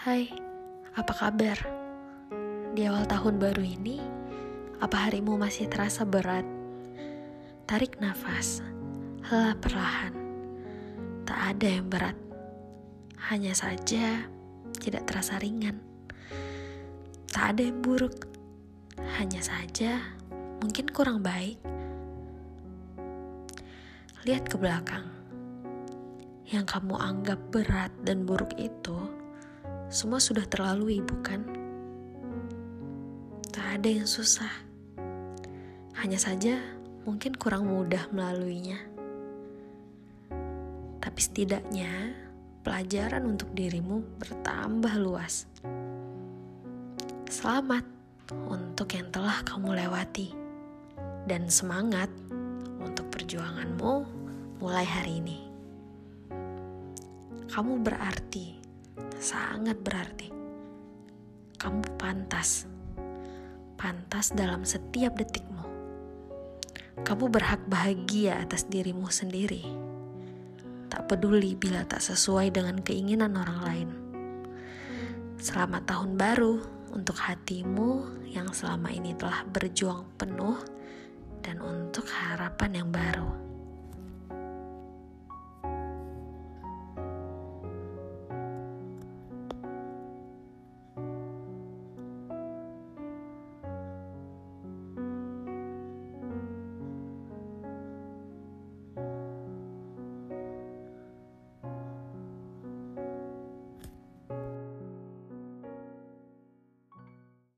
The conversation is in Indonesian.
Hai, apa kabar? Di awal tahun baru ini, apa harimu masih terasa berat? Tarik nafas, hela perlahan. Tak ada yang berat, hanya saja tidak terasa ringan. Tak ada yang buruk, hanya saja mungkin kurang baik. Lihat ke belakang, yang kamu anggap berat dan buruk itu semua sudah terlalui, bukan? Tak ada yang susah. Hanya saja mungkin kurang mudah melaluinya. Tapi setidaknya pelajaran untuk dirimu bertambah luas. Selamat untuk yang telah kamu lewati. Dan semangat perjuanganmu mulai hari ini. Kamu berarti sangat berarti. Kamu pantas, pantas dalam setiap detikmu. Kamu berhak bahagia atas dirimu sendiri. Tak peduli bila tak sesuai dengan keinginan orang lain. Selamat tahun baru untuk hatimu yang selama ini telah berjuang penuh dan untuk harapan yang baru.